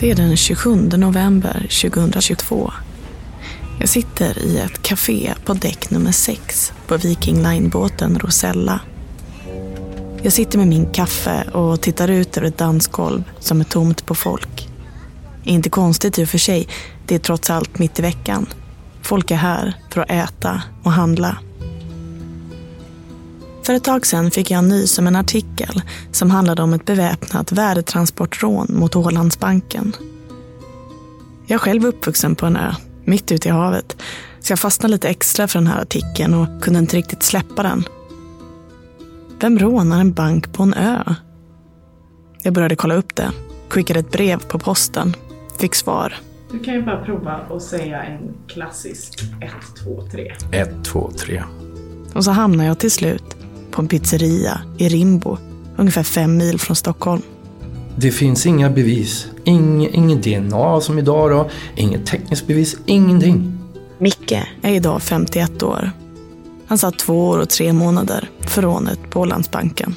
Det är den 27 november 2022. Jag sitter i ett café på däck nummer 6 på Viking Line-båten Rosella. Jag sitter med min kaffe och tittar ut över ett dansgolv som är tomt på folk. Inte konstigt i och för sig, det är trots allt mitt i veckan. Folk är här för att äta och handla. För ett tag sedan fick jag nys om en artikel som handlade om ett beväpnat värdetransportrån mot Ålandsbanken. Jag är själv uppvuxen på en ö, mitt ute i havet, så jag fastnade lite extra för den här artikeln och kunde inte riktigt släppa den. Vem rånar en bank på en ö? Jag började kolla upp det, skickade ett brev på posten, fick svar. Du kan ju bara prova att säga en klassisk 1, 2, 3. 1, 2, 3. Och så hamnade jag till slut på en pizzeria i Rimbo, ungefär fem mil från Stockholm. Det finns inga bevis. Ing, ingen DNA som idag då. Inget tekniskt bevis. Ingenting. Micke är idag 51 år. Han satt två år och tre månader för rånet på Ålandsbanken.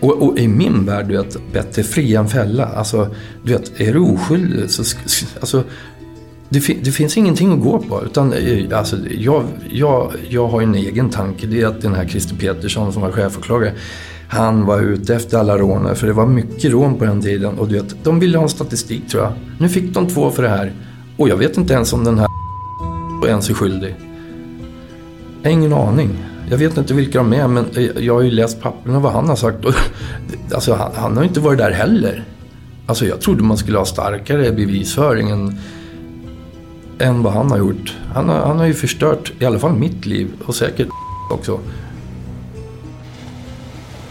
Och, och, i min värld, du vet, bättre fri än fälla. Alltså, du vet, är du oskyldig så... Alltså, det, det, finns ingenting att gå på. Utan, eh, alltså, jag, jag, jag har en egen tanke. Det är att den här Christer Petersson som var chefåklagare. Han var ute efter alla rånare. För det var mycket rån på den tiden. Och du vet, de ville ha en statistik tror jag. Nu fick de två för det här. Och jag vet inte ens om den här ens är skyldig. Jag har ingen aning. Jag vet inte vilka de är men eh, jag har ju läst papperna vad han har sagt. Alltså han, han har inte varit där heller. Alltså jag trodde man skulle ha starkare bevisföring än, än vad han har gjort. Han har, han har ju förstört i alla fall mitt liv och säkert också.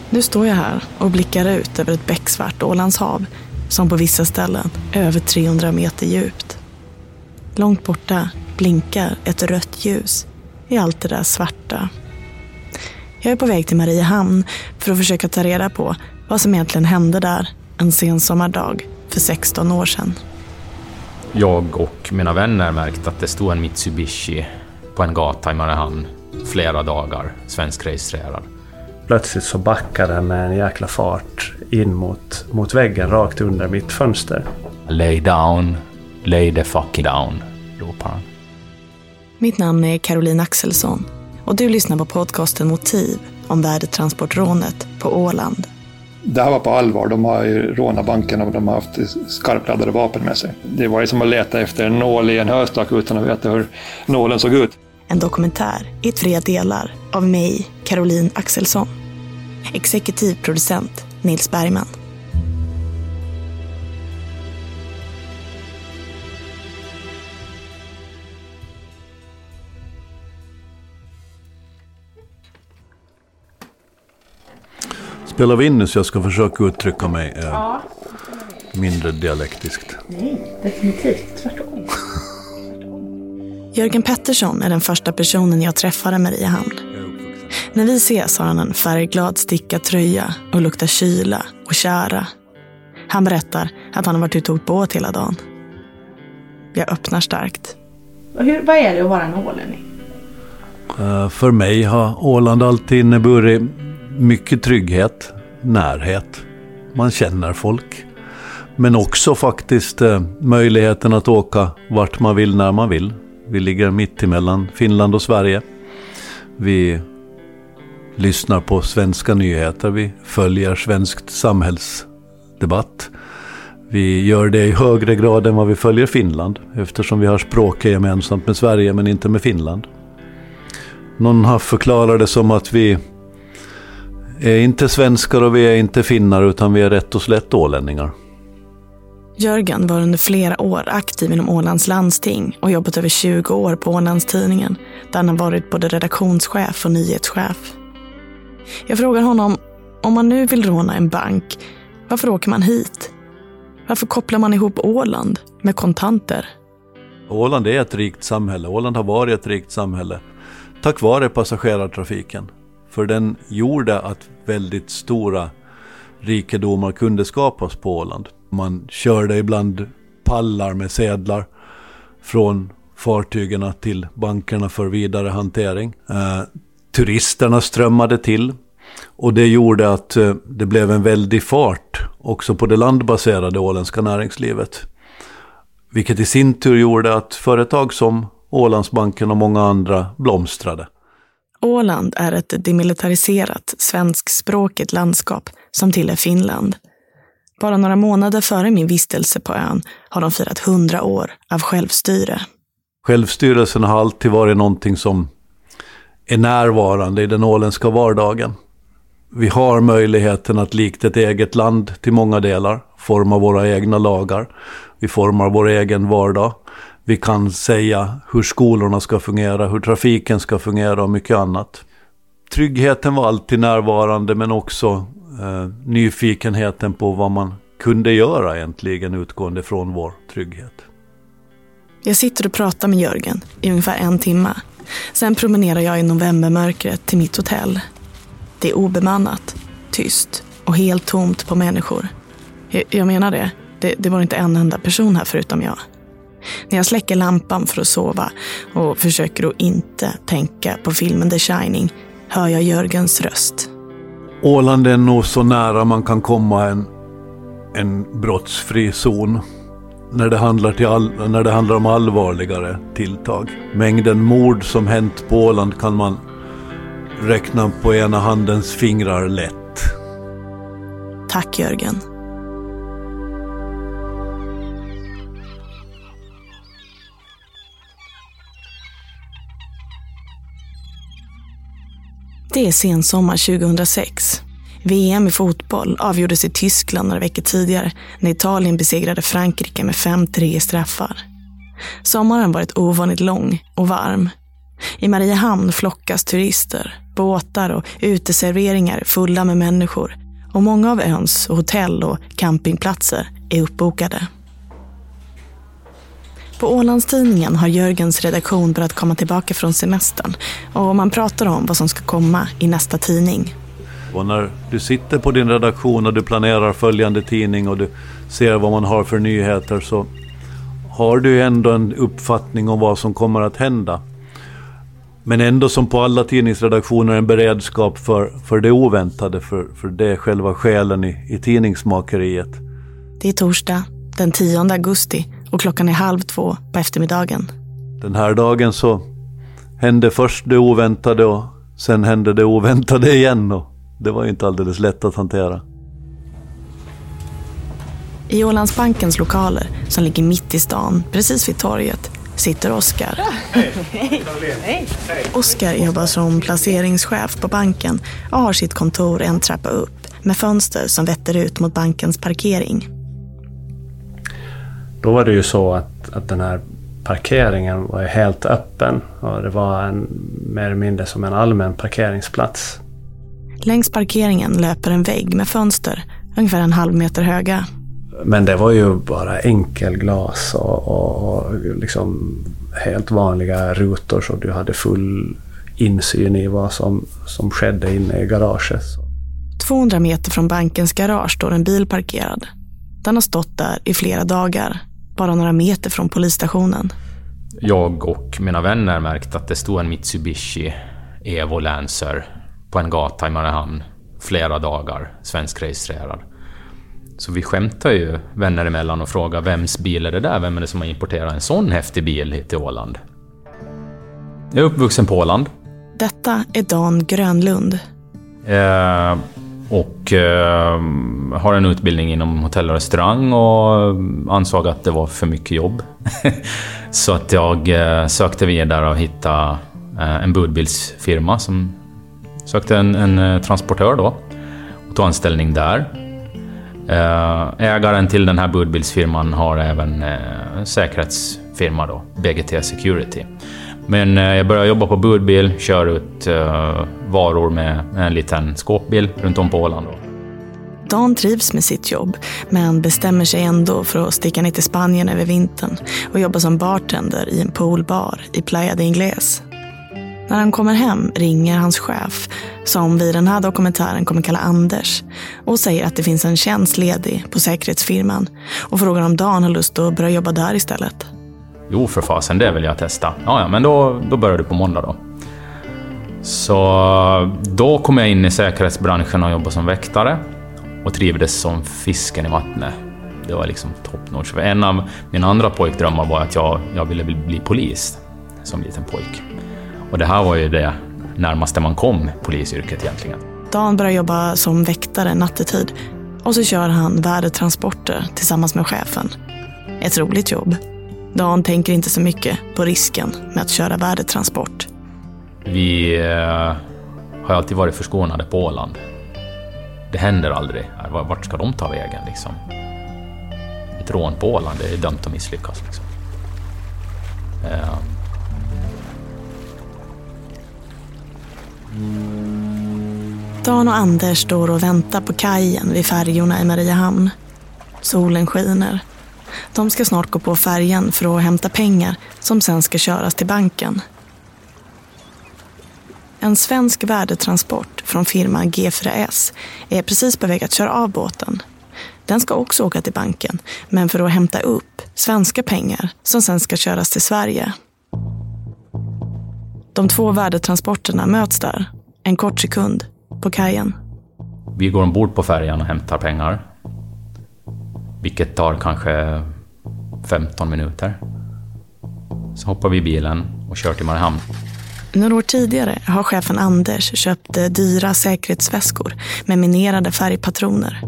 Nu står jag här och blickar ut över ett becksvart Ålandshav som på vissa ställen är över 300 meter djupt. Långt borta blinkar ett rött ljus i allt det där svarta. Jag är på väg till Mariehamn för att försöka ta reda på vad som egentligen hände där en sensommardag för 16 år sedan. Jag och mina vänner märkte att det stod en Mitsubishi på en gata i Mariehamn flera dagar, svenskregistrerad. Plötsligt så backade den med en jäkla fart in mot, mot väggen rakt under mitt fönster. Lay down, lay the fucking down, ropar han. Mitt namn är Caroline Axelsson och du lyssnar på podcasten Motiv om värdetransportrånet på Åland. Det här var på allvar. De har ju rånat banken och de har haft skarpladdade vapen med sig. Det var ju som att leta efter en nål i en höstack utan att veta hur nålen såg ut. En dokumentär i tre delar av mig, Caroline Axelsson. Exekutiv producent Nils Bergman. Spelar vi in nu så jag ska försöka uttrycka mig eh, ja, mindre dialektiskt? Nej, definitivt tvärtom. Jörgen Pettersson är den första personen jag träffar i Mariehamn. När vi ses har han en färgglad stickad tröja och luktar kyla och kära. Han berättar att han har varit ute och båt hela dagen. Jag öppnar starkt. Hur, vad är det att vara en ålänning? Eh, För mig har Åland alltid inneburit mycket trygghet, närhet. Man känner folk. Men också faktiskt eh, möjligheten att åka vart man vill när man vill. Vi ligger mitt emellan Finland och Sverige. Vi lyssnar på svenska nyheter. Vi följer svenskt samhällsdebatt. Vi gör det i högre grad än vad vi följer Finland. Eftersom vi har språket gemensamt med Sverige men inte med Finland. Någon har förklarat det som att vi är inte svenskar och vi är inte finnar utan vi är rätt och slätt ålänningar. Jörgen var under flera år aktiv inom Ålands landsting och jobbat över 20 år på Ålandstidningen där han har varit både redaktionschef och nyhetschef. Jag frågar honom, om man nu vill råna en bank, varför åker man hit? Varför kopplar man ihop Åland med kontanter? Åland är ett rikt samhälle. Åland har varit ett rikt samhälle tack vare passagerartrafiken. För den gjorde att väldigt stora rikedomar kunde skapas på Åland. Man körde ibland pallar med sedlar från fartygen till bankerna för vidare hantering. Eh, turisterna strömmade till och det gjorde att eh, det blev en väldig fart också på det landbaserade åländska näringslivet. Vilket i sin tur gjorde att företag som Ålandsbanken och många andra blomstrade. Åland är ett demilitariserat svenskspråkigt landskap som tillhör Finland. Bara några månader före min vistelse på ön har de firat 100 år av självstyre. Självstyrelsen har alltid varit någonting som är närvarande i den åländska vardagen. Vi har möjligheten att likt ett eget land till många delar forma våra egna lagar. Vi formar vår egen vardag. Vi kan säga hur skolorna ska fungera, hur trafiken ska fungera och mycket annat. Tryggheten var alltid närvarande men också eh, nyfikenheten på vad man kunde göra egentligen utgående från vår trygghet. Jag sitter och pratar med Jörgen i ungefär en timme. Sen promenerar jag i novembermörkret till mitt hotell. Det är obemannat, tyst och helt tomt på människor. Jag, jag menar det. det, det var inte en enda person här förutom jag. När jag släcker lampan för att sova och försöker att inte tänka på filmen The Shining hör jag Jörgens röst. Åland är nog så nära man kan komma en, en brottsfri zon. När det, handlar till all, när det handlar om allvarligare tilltag. Mängden mord som hänt på Åland kan man räkna på ena handens fingrar lätt. Tack Jörgen. Det är sensommar 2006. VM i fotboll avgjordes i Tyskland några veckor tidigare när Italien besegrade Frankrike med 5-3 i straffar. Sommaren varit ovanligt lång och varm. I Mariehamn flockas turister, båtar och uteserveringar fulla med människor och många av öns hotell och campingplatser är uppbokade. På Ålandstidningen har Jörgens redaktion börjat komma tillbaka från semestern och man pratar om vad som ska komma i nästa tidning. Och när du sitter på din redaktion och du planerar följande tidning och du ser vad man har för nyheter så har du ändå en uppfattning om vad som kommer att hända. Men ändå som på alla tidningsredaktioner en beredskap för, för det oväntade, för, för det är själva själen i, i tidningsmakeriet. Det är torsdag den 10 augusti och klockan är halv två på eftermiddagen. Den här dagen så hände först det oväntade och sen hände det oväntade igen. Och det var ju inte alldeles lätt att hantera. I Ålandsbankens lokaler, som ligger mitt i stan, precis vid torget, sitter Oskar. Oskar jobbar som placeringschef på banken och har sitt kontor en trappa upp med fönster som vetter ut mot bankens parkering. Då var det ju så att, att den här parkeringen var helt öppen och det var en, mer eller mindre som en allmän parkeringsplats. Längs parkeringen löper en vägg med fönster, ungefär en halv meter höga. Men det var ju bara enkelglas och, och, och liksom helt vanliga rutor så du hade full insyn i vad som, som skedde inne i garaget. 200 meter från bankens garage står en bil parkerad. Den har stått där i flera dagar, bara några meter från polisstationen. Jag och mina vänner märkte att det stod en Mitsubishi Evo Lancer på en gata i Mariehamn flera dagar, svenskregistrerad. Så vi skämtar ju vänner emellan och frågar vems bil är det där? Vem är det som har importerat en sån häftig bil hit till Åland? Jag är uppvuxen på Åland. Detta är Dan Grönlund. Eh, och eh, har en utbildning inom hotell och restaurang och ehm, ansåg att det var för mycket jobb. Så att jag eh, sökte vidare och hittade eh, en budbilsfirma som sökte en, en eh, transportör då och tog anställning där. Eh, ägaren till den här budbilsfirman har även en säkerhetsfirma då, BGT Security. Men eh, jag började jobba på budbil, kör ut eh, varor med en liten skåpbil runt om på Åland. Då. Dan trivs med sitt jobb, men bestämmer sig ändå för att sticka ner till Spanien över vintern och jobba som bartender i en poolbar i Playa de Ingles. När han kommer hem ringer hans chef, som vi i den här dokumentären kommer kalla Anders, och säger att det finns en tjänst ledig på säkerhetsfirman och frågar om Dan har lust att börja jobba där istället. Jo, för fasen, det vill jag testa. Ja, ja, men då, då börjar du på måndag då. Så då kom jag in i säkerhetsbranschen och jobbade som väktare och trivdes som fisken i vattnet. Det var liksom top notch. För en av mina andra pojkdrömmar var att jag, jag ville bli, bli polis som liten pojk. Och det här var ju det närmaste man kom polisyrket egentligen. Dan börjar jobba som väktare nattetid och så kör han värdetransporter tillsammans med chefen. Ett roligt jobb. Dan tänker inte så mycket på risken med att köra värdetransport. Vi eh, har alltid varit förskonade på Åland. Det händer aldrig. Vart ska de ta vägen liksom? Ett rån på Åland är dömt att misslyckas. Liksom. Eh, Dan och Anders står och väntar på kajen vid färjorna i Mariehamn. Solen skiner. De ska snart gå på färjan för att hämta pengar som sen ska köras till banken. En svensk värdetransport från firman G4S är precis på väg att köra av båten. Den ska också åka till banken, men för att hämta upp svenska pengar som sen ska köras till Sverige. De två värdetransporterna möts där, en kort sekund, på kajen. Vi går ombord på färjan och hämtar pengar. Vilket tar kanske 15 minuter. Så hoppar vi i bilen och kör till Mariehamn. Några år tidigare har chefen Anders köpt eh, dyra säkerhetsväskor med minerade färgpatroner.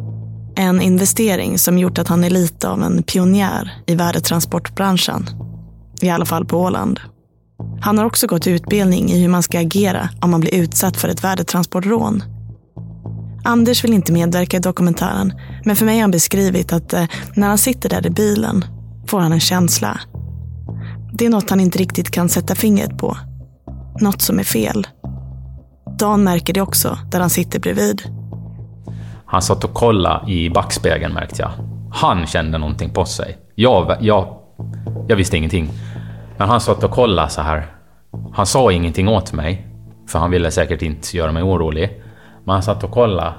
En investering som gjort att han är lite av en pionjär i värdetransportbranschen. I alla fall på Åland. Han har också gått utbildning i hur man ska agera om man blir utsatt för ett värdetransportrån. Anders vill inte medverka i dokumentären, men för mig har han beskrivit att eh, när han sitter där i bilen får han en känsla. Det är något han inte riktigt kan sätta fingret på. Något som är fel. Dan märker det också, där han sitter bredvid. Han satt och kollade i backspegeln märkte jag. Han kände någonting på sig. Jag, jag, jag visste ingenting. Men han satt och kollade så här. Han sa ingenting åt mig, för han ville säkert inte göra mig orolig. Man satt och kollade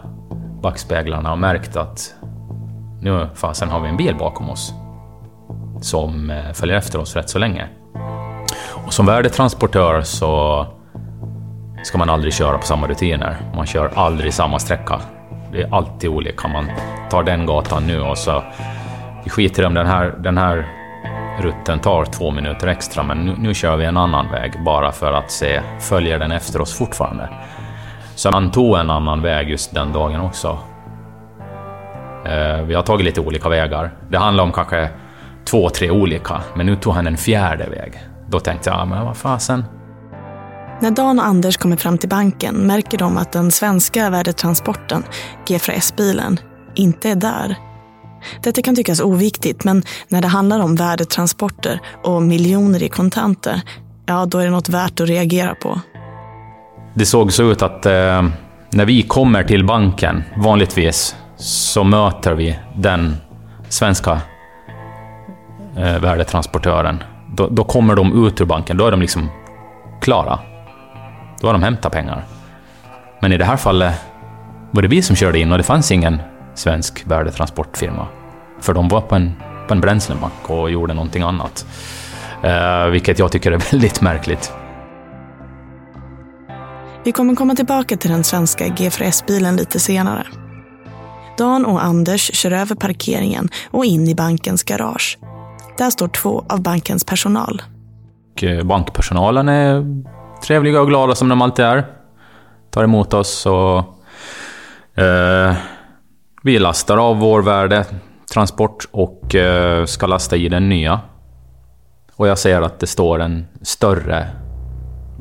backspeglarna och märkte att nu fasen har vi en bil bakom oss som eh, följer efter oss rätt så länge. Och som värdetransportör så ska man aldrig köra på samma rutiner. Man kör aldrig samma sträcka. Det är alltid olika. Man tar den gatan nu och så... Vi skiter i om den här, den här rutten tar två minuter extra, men nu, nu kör vi en annan väg bara för att se, följer den efter oss fortfarande? Så han tog en annan väg just den dagen också. Eh, vi har tagit lite olika vägar. Det handlar om kanske två, tre olika, men nu tog han en fjärde väg. Då tänkte jag, men vad fasen. När Dan och Anders kommer fram till banken märker de att den svenska värdetransporten, G4S-bilen, inte är där. Detta kan tyckas oviktigt, men när det handlar om värdetransporter och miljoner i kontanter, ja, då är det något värt att reagera på. Det såg så ut att eh, när vi kommer till banken, vanligtvis, så möter vi den svenska eh, värdetransportören då, då kommer de ut ur banken. Då är de liksom klara. Då har de hämtat pengar. Men i det här fallet var det vi som körde in och det fanns ingen svensk värdetransportfirma. För de var på en, på en bränslemack och gjorde någonting annat. Eh, vilket jag tycker är väldigt märkligt. Vi kommer komma tillbaka till den svenska G4S-bilen lite senare. Dan och Anders kör över parkeringen och in i bankens garage. Där står två av bankens personal. Och eh, bankpersonalen är trevliga och glada som de alltid är. Tar emot oss och eh, vi lastar av vår värdetransport och eh, ska lasta i den nya. Och jag ser att det står en större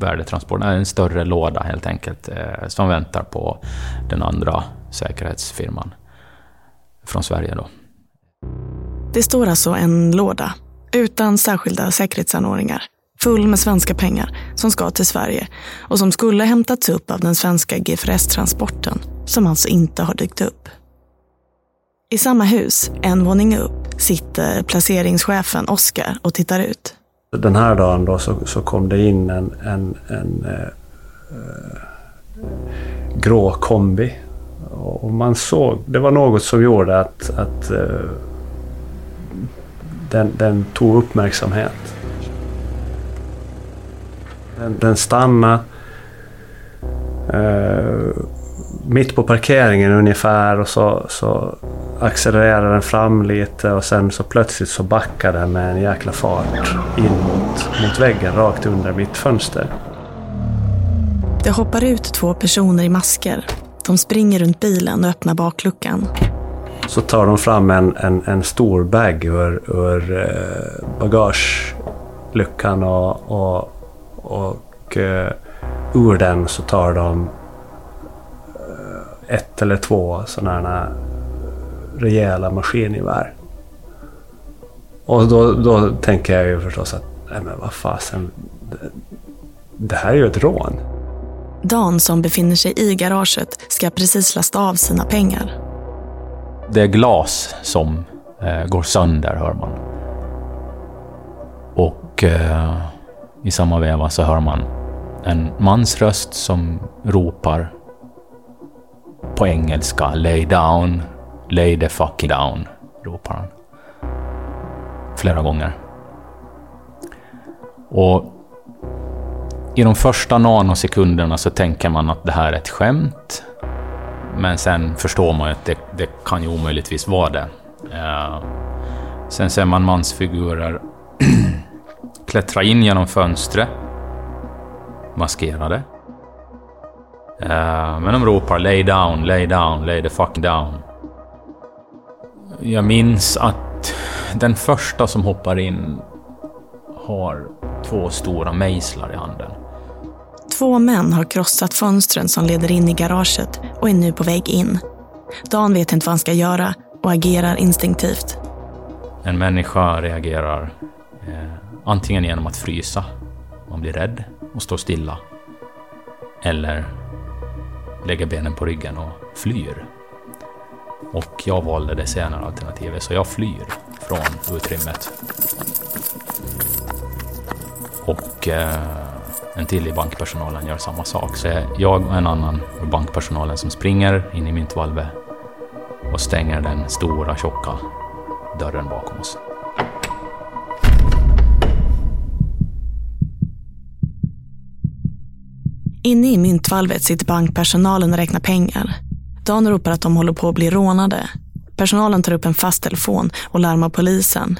Värdetransporten, en större låda helt enkelt, eh, som väntar på den andra säkerhetsfirman från Sverige då. Det står alltså en låda utan särskilda säkerhetsanordningar full med svenska pengar som ska till Sverige och som skulle hämtats upp av den svenska GFRS-transporten som alltså inte har dykt upp. I samma hus, en våning upp, sitter placeringschefen Oskar och tittar ut. Den här dagen då så, så kom det in en, en, en eh, eh grå kombi. Och man såg, det var något som gjorde att, att eh, den, den tog uppmärksamhet. Den, den stannade eh, mitt på parkeringen ungefär och så, så accelererade den fram lite och sen så plötsligt så backade den med en jäkla fart in mot, mot väggen rakt under mitt fönster. Det hoppar ut två personer i masker. De springer runt bilen och öppnar bakluckan. Så tar de fram en, en, en stor bag ur, ur eh, bagageluckan och, och, och eh, ur den så tar de ett eller två sådana rejäla maskingevär. Och då, då tänker jag ju förstås att, nej men vad fasen, det, det här är ju ett rån. Dan som befinner sig i garaget ska precis lasta av sina pengar. Det är glas som eh, går sönder, hör man. Och eh, i samma veva så hör man en mans röst som ropar på engelska Lay down, lay the fucking down, ropar han. Flera gånger. Och i de första nanosekunderna så tänker man att det här är ett skämt. Men sen förstår man ju att det, det kan ju omöjligtvis vara det. Uh, sen ser man mansfigurer klättra in genom fönstret. Maskerade. Uh, men de ropar lay down, lay down, lay the fuck down. Jag minns att den första som hoppar in har två stora mejslar i handen. Två män har krossat fönstren som leder in i garaget och är nu på väg in. Dan vet inte vad han ska göra och agerar instinktivt. En människa reagerar eh, antingen genom att frysa, man blir rädd och står stilla. Eller lägger benen på ryggen och flyr. Och jag valde det senare alternativet, så jag flyr från utrymmet. Och eh, en till i bankpersonalen gör samma sak. Så jag och en annan ur bankpersonalen som springer in i myntvalvet och stänger den stora tjocka dörren bakom oss. Inne i myntvalvet sitter bankpersonalen och räknar pengar. Dan ropar att de håller på att bli rånade. Personalen tar upp en fast telefon och larmar polisen.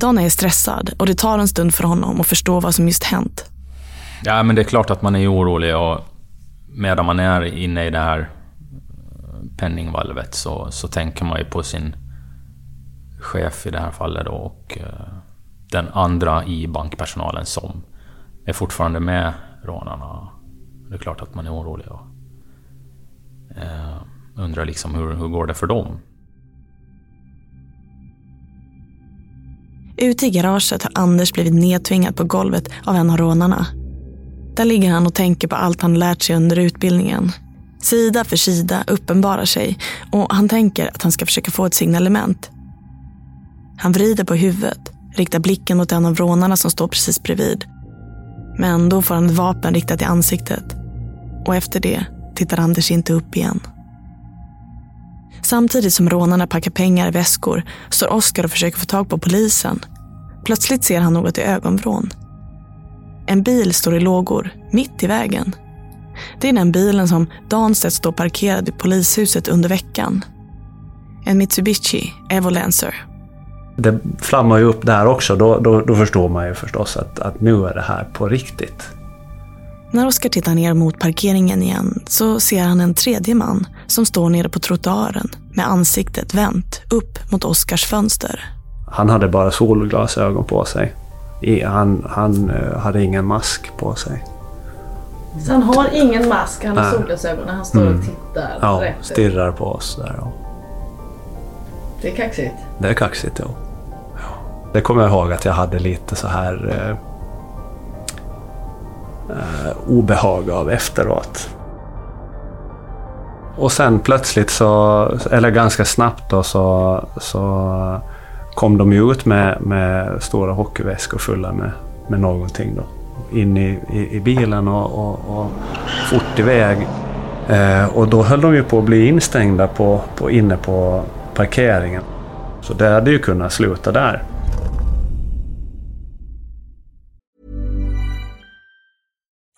Dan är stressad och det tar en stund för honom att förstå vad som just hänt. Ja, men det är klart att man är orolig och medan man är inne i det här eh, penningvalvet så, så tänker man ju på sin chef i det här fallet då och eh, den andra i bankpersonalen som är fortfarande med rånarna. Det är klart att man är orolig och eh, undrar liksom hur, hur går det för dem? Ute i garaget har Anders blivit nedtvingad på golvet av en av rånarna. Där ligger han och tänker på allt han lärt sig under utbildningen. Sida för sida uppenbarar sig och han tänker att han ska försöka få ett signalement. Han vrider på huvudet riktar blicken mot en av rånarna som står precis bredvid. Men då får han ett vapen riktat i ansiktet. Och efter det tittar Anders inte upp igen. Samtidigt som rånarna packar pengar i väskor står Oskar och försöker få tag på polisen. Plötsligt ser han något i ögonvrån. En bil står i lågor, mitt i vägen. Det är den bilen som Danstedt står parkerad i polishuset under veckan. En Mitsubishi Evolancer. Det flammar ju upp där också. Då, då, då förstår man ju förstås att, att nu är det här på riktigt. När Oskar tittar ner mot parkeringen igen så ser han en tredje man som står nere på trottoaren med ansiktet vänt upp mot Oskars fönster. Han hade bara solglasögon på sig. Han, han eh, hade ingen mask på sig. Så han har ingen mask, han har solglasögon han står Mm. och tittar Ja, rätt stirrar på oss där. Ja. Det är kaxigt. Det är kaxigt, ja. ja. Det kommer jag ihåg att jag hade lite så här eh, eh, obehag av efteråt. Och sen plötsligt så, eller ganska snabbt då, så, så kom de ju ut med, med stora hockeyväskor fulla med, med någonting då. In i, i, i bilen och, och, och fort iväg. Eh, och då höll de ju på att bli instängda på, på, inne på parkeringen. Så det hade ju kunnat sluta där.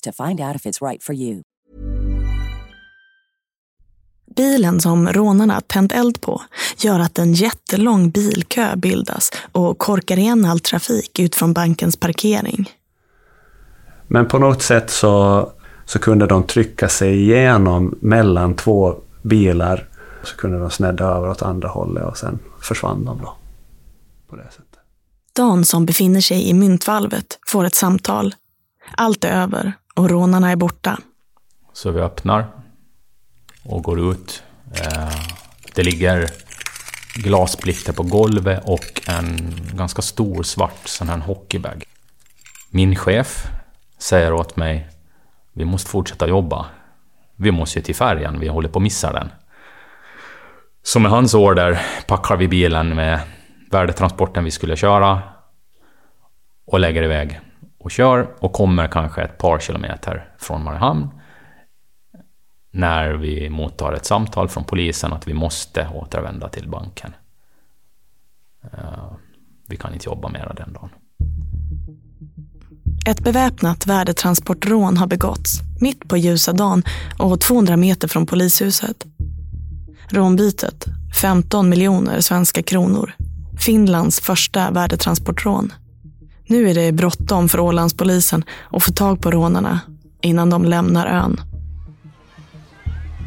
to find out if it's right for you. Bilen som rånarna tänt eld på gör att en jättelång bilkö bildas och korkar igen all trafik ut från bankens parkering. Men på något sätt så, så kunde de trycka sig igenom mellan två bilar. Så kunde de snedda över åt andra hållet och sen försvann de då. På det sättet. Dan som befinner sig i myntvalvet får ett samtal. Allt är över och rånarna är borta. Så vi öppnar och går ut. Eh, det ligger glassplitter på golvet och en ganska stor svart sån här hockeybag. Min chef säger åt mig vi måste fortsätta jobba. Vi måste ju till färjan, vi håller på att missa den. Så med hans order packar vi bilen med värdetransporten vi skulle köra och lägger iväg och kör och kommer kanske ett par kilometer från Mariehamn när vi mottar ett samtal från polisen att vi måste återvända till banken. Eh, vi kan inte jobba mera den dagen. Ett beväpnat värdetransportrån har begåtts mitt på ljusa dagen och 200 meter från polishuset. Rånbytet, 15 miljoner svenska kronor. Finlands första värdetransportrån. Nu är det bråttom för Ålandspolisen att få tag på rånarna innan de lämnar ön.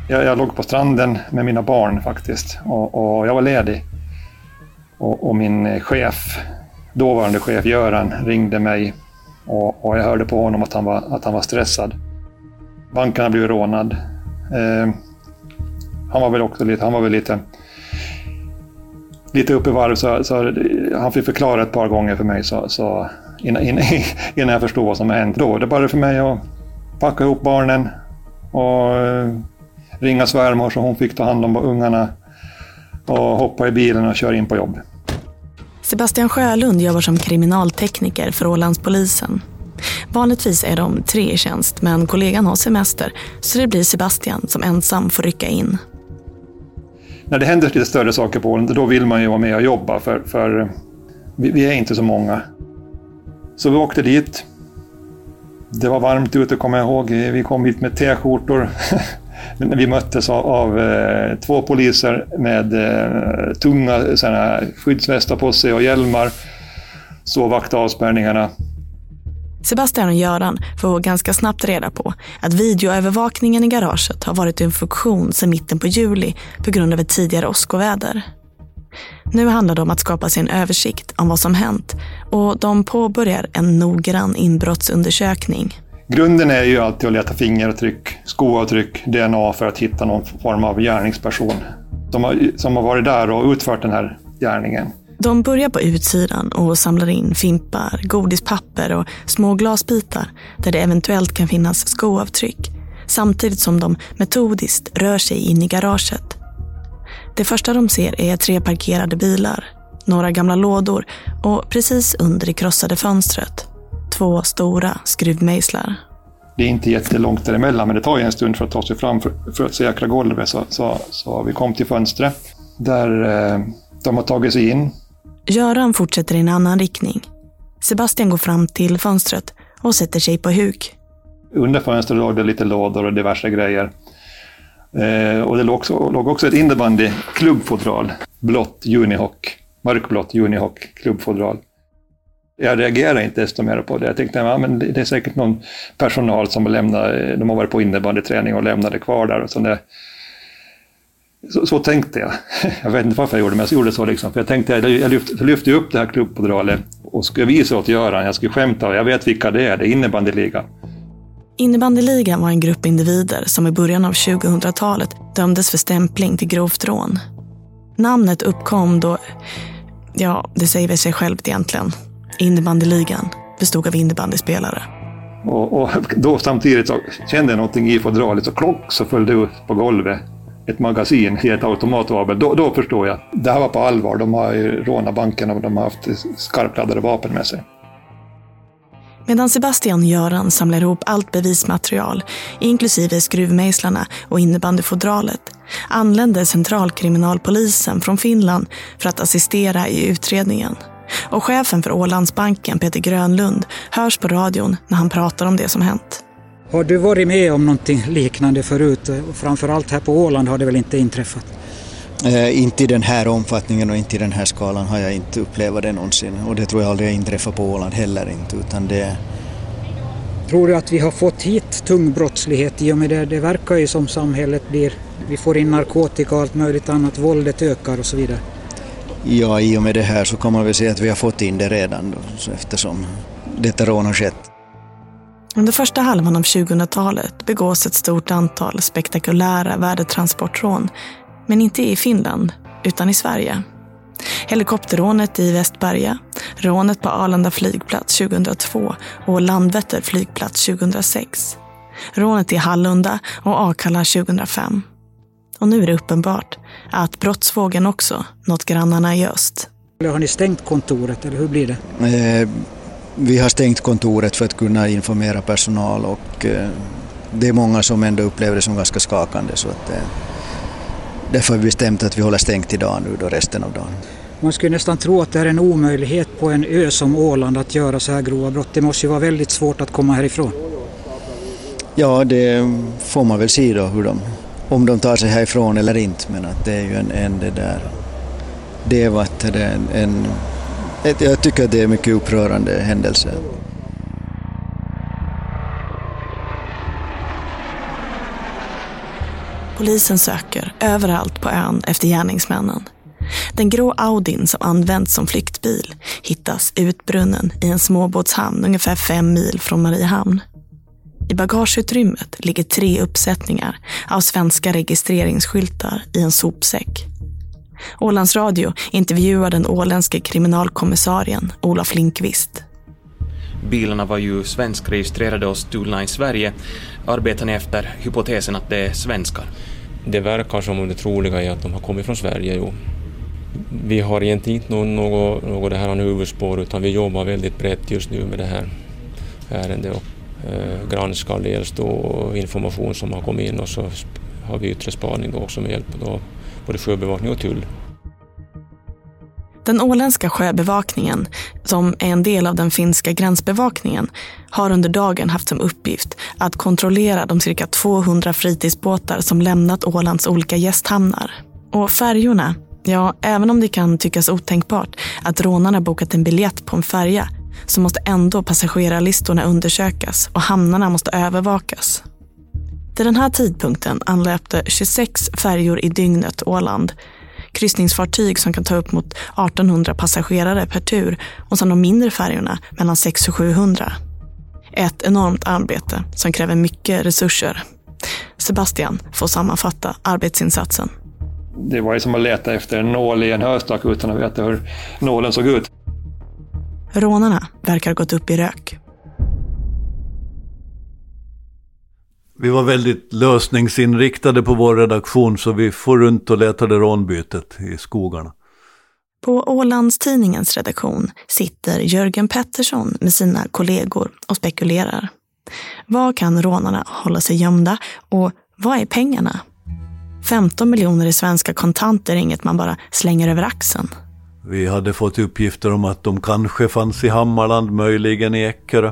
Jag, jag låg på stranden med mina barn faktiskt och, och jag var ledig. Och, och, min chef, dåvarande chef Göran, ringde mig och, och, jag hörde på honom att han var, att han var stressad. Banken hade blivit rånad. Eh, han var väl också lite, han var väl lite, lite upp i varv så, så han fick förklara ett par gånger för mig så, så innan, innan, innan jag förstod vad som hände. hänt. Då det bara för mig att packa ihop barnen och eh, ringa svärmor så hon fick ta hand om ungarna och hoppa i bilen och köra in på jobb. Sebastian Sjölund jobbar som kriminaltekniker för Ålandspolisen. Vanligtvis är de tre i tjänst, men kollegan har semester så det blir Sebastian som ensam får rycka in. När det händer lite större saker på Åland, då vill man ju vara med och jobba för, för vi, vi är inte så många. Så vi åkte dit. Det var varmt ute, kommer jag ihåg. Vi kom hit med t-skjortor. vi möttes av, av eh, två poliser med eh, tunga såna, skyddsvästar på sig och hjälmar. Så vakta avspärrningarna. Sebastian och Göran får ganska snabbt reda på att videoövervakningen i garaget har varit i funktion sedan mitten på juli på grund av ett tidigare åskoväder. Nu handlar det om att skapa sig en översikt om vad som hänt och de påbörjar en noggrann inbrottsundersökning. Grunden är ju alltid att leta fingeravtryck, skoavtryck, DNA för att hitta någon form av gärningsperson som har, som har varit där och utfört den här gärningen. De börjar på utsidan och samlar in fimpar, godispapper och små glasbitar där det eventuellt kan finnas skoavtryck. Samtidigt som de metodiskt rör sig in i garaget. Det första de ser är tre parkerade bilar, några gamla lådor och precis under det krossade fönstret två stora skruvmejslar. Det är inte jättelångt däremellan, men det tar ju en stund för att ta sig fram för, för att säkra golvet. Så, så, så vi kom till fönstret där eh, de har tagit sig in. Göran fortsätter i en annan riktning. Sebastian går fram till fönstret och sätter sig på huk. Under fönstret låg det lite lådor och diverse grejer. Eh, och det låg också, låg också ett innebandy klubbfodral. Blått Unihoc. Mörkblått Unihoc klubbfodral. Jag reagerade inte desto mer på det. Jag tänkte att ja, det är säkert någon personal som lämnade, de har varit på innebandyträning och lämnade kvar där. Och så, när så, så, tänkte jag. Jag vet inte varför jag gjorde det, men jag gjorde så. Liksom. För jag tänkte, jag lyfte, lyfte upp det här klubbfodralet och skulle visa åt Göran, jag skulle skämta, jag vet vilka det är, det är innebandyligan. Innebandyligan var en grupp individer som i början av 2000-talet dömdes för stämpling till grovt rån. Namnet uppkom då, ja, det säger väl sig självt egentligen. Innebandyligan bestod av innebandyspelare. Och, och då samtidigt så kände jag någonting i fodralet och klock så föll det ut på golvet ett magasin i ett automatvabel. Då, då förstår jag. Det här var på allvar. De har ju rånat banken och de har haft skarpladdade vapen med sig. Medan Sebastian och Göran samlar ihop allt bevismaterial, inklusive skruvmejslarna och innebandyfodralet, anländer centralkriminalpolisen från Finland för att assistera i utredningen. Och chefen för Ålandsbanken, Peter Grönlund, hörs på radion när han pratar om det som hänt. Har du varit med om någonting liknande förut? Framförallt här på Åland har det väl inte inträffat? Eh, inte i den här omfattningen och inte i den här skalan har jag inte upplevt det någonsin. Och det tror jag aldrig inträffat på Åland heller inte. Utan det... Tror du att vi har fått hit tung brottslighet i och med det? Det verkar ju som samhället blir... Vi får in narkotika och allt möjligt annat. Våldet ökar och så vidare. Ja, i och med det här så kan man väl säga att vi har fått in det redan då, eftersom detta rån har skett. Under första halvan av 2000-talet begås ett stort antal spektakulära värdetransportrån, men inte i Finland, utan i Sverige. Helikopterrånet i Västberga, rånet på Arlanda flygplats 2002 och Landvetter flygplats 2006. Rånet i Hallunda och Akalla 2005. Och nu är det uppenbart att brottsvågen också nått grannarna i öst. Har ni stängt kontoret eller hur blir det? Eh, vi har stängt kontoret för att kunna informera personal och eh, det är många som ändå upplever det som ganska skakande. Så att, eh, därför har vi bestämt att vi håller stängt idag nu då resten av dagen. Man skulle nästan tro att det är en omöjlighet på en ö som Åland att göra så här grova brott. Det måste ju vara väldigt svårt att komma härifrån. Ja, det får man väl se då hur de om de tar sig härifrån eller inte. Men att det är ju en, en det där, det är en, en jag tycker att det är en mycket upprörande händelse. Polisen söker överallt på ön efter gärningsmännen. Den grå Audin som använts som flyktbil hittas utbrunnen i en småbåtshamn ungefär fem mil från Mariehamn. I bagageutrymmet ligger tre uppsättningar av svenska registreringsskyltar i en sopsäck. Ålands Radio intervjuar den åländske kriminalkommissarien Olof Linkvist. Bilarna var ju svenskregistrerade och stulna i Sverige. Arbetar ni efter hypotesen att det är svenskar? Det verkar som om det troliga är att de har kommit från Sverige, jo. Vi har egentligen inte något, något det här huvudspår utan vi jobbar väldigt brett just nu med det här ärendet och eh, granskar dels då information som har kommit in och så har vi yttre spaning då också med hjälp av både sjöbevakning och tull. Den åländska sjöbevakningen, som är en del av den finska gränsbevakningen, har under dagen haft som uppgift att kontrollera de cirka 200 fritidsbåtar som lämnat Ålands olika gästhamnar. Och färjorna, ja, även om det kan tyckas otänkbart att rånarna bokat en biljett på en färja, så måste ändå passagerarlistorna undersökas och hamnarna måste övervakas. Till den här tidpunkten anlöpte 26 färjor i dygnet Åland kryssningsfartyg som kan ta upp mot 1800 passagerare per tur och sen de mindre färjorna mellan 600 och 700. Ett enormt arbete som kräver mycket resurser. Sebastian får sammanfatta arbetsinsatsen. Det var ju som att leta efter en nål i en höstack utan att veta hur nålen såg ut. Rånarna verkar ha gått upp i rök. Vi var väldigt lösningsinriktade på vår redaktion så vi får runt och letade rånbytet i skogarna. På Ålandstidningens redaktion sitter Jörgen Pettersson med sina kollegor och spekulerar. Var kan rånarna hålla sig gömda och vad är pengarna? 15 miljoner i svenska kontanter är inget man bara slänger över axeln. Vi hade fått uppgifter om att de kanske fanns i Hammarland, möjligen i Eckerö.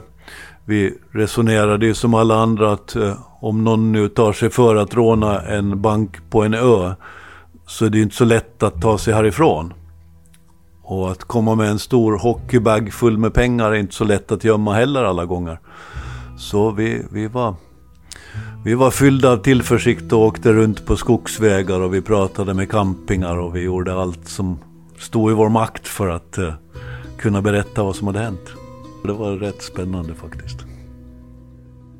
Vi resonerade ju som alla andra att eh, om någon nu tar sig för att råna en bank på en ö så är det inte så lätt att ta sig härifrån. Och att komma med en stor hockeybag full med pengar är inte så lätt att gömma heller alla gånger. Så vi, vi, var, vi var fyllda av tillförsikt och åkte runt på skogsvägar och vi pratade med campingar och vi gjorde allt som stod i vår makt för att eh, kunna berätta vad som hade hänt. Det var rätt spännande faktiskt.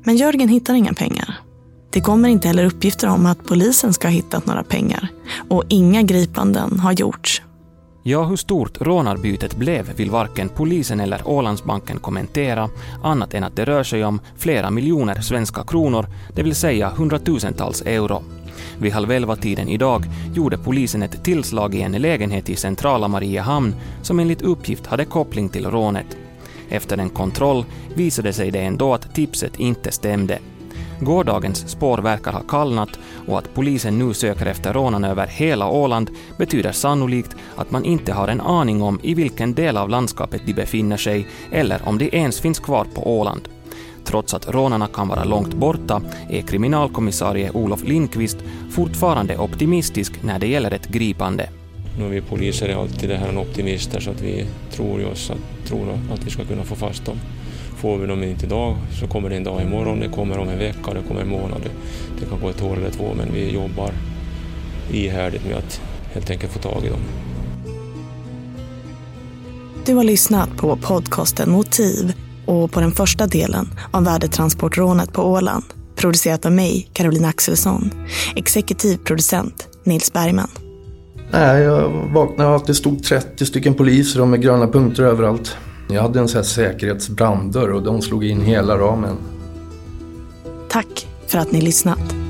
Men Jörgen hittar inga pengar. Det kommer inte heller uppgifter om att polisen ska ha hittat några pengar. Och inga gripanden har gjorts. Ja, hur stort rånarbytet blev vill varken polisen eller Ålandsbanken kommentera, annat än att det rör sig om flera miljoner svenska kronor, det vill säga hundratusentals euro. Vid halv elva-tiden idag gjorde polisen ett tillslag i en lägenhet i centrala Mariehamn som enligt uppgift hade koppling till rånet. Efter en kontroll visade sig det ändå att tipset inte stämde. Gårdagens spår verkar ha kallnat och att polisen nu söker efter rånarna över hela Åland betyder sannolikt att man inte har en aning om i vilken del av landskapet de befinner sig eller om de ens finns kvar på Åland. Trots att rånarna kan vara långt borta är kriminalkommissarie Olof Lindqvist fortfarande optimistisk när det gäller ett gripande. Nu vi poliser är alltid det här optimister så att vi tror, ju oss att, tror att vi ska kunna få fast dem. Får vi dem inte idag så kommer det en dag imorgon, det kommer om en vecka, det kommer en månad. Det kan gå ett år eller två men vi jobbar ihärdigt med att helt enkelt få tag i dem. Du har lyssnat på podcasten Motiv och på den första delen av värdetransportrånet på Åland. Producerat av mig, Caroline Axelsson. Exekutiv producent, Nils Bergman. Nej, jag vaknade av att det stod 30 stycken poliser och med gröna punkter överallt. Jag hade en sån här säkerhetsbranddörr och de slog in hela ramen. Tack för att ni lyssnat.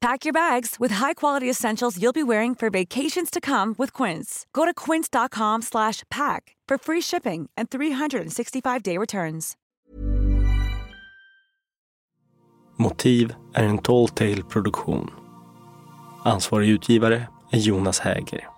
Pack your bags with high-quality essentials you'll be wearing for vacations to come with Quince. Go to quince.com/pack for free shipping and 365-day returns. Motiv är en Tall Tale-produktion. Ansvarig utgivare är Jonas Häger.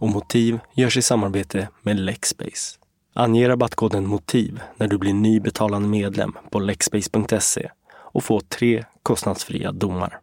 Och Motiv görs i samarbete med Lexbase. Ange rabattkoden MOTIV när du blir ny betalande medlem på lexbase.se och få tre kostnadsfria domar.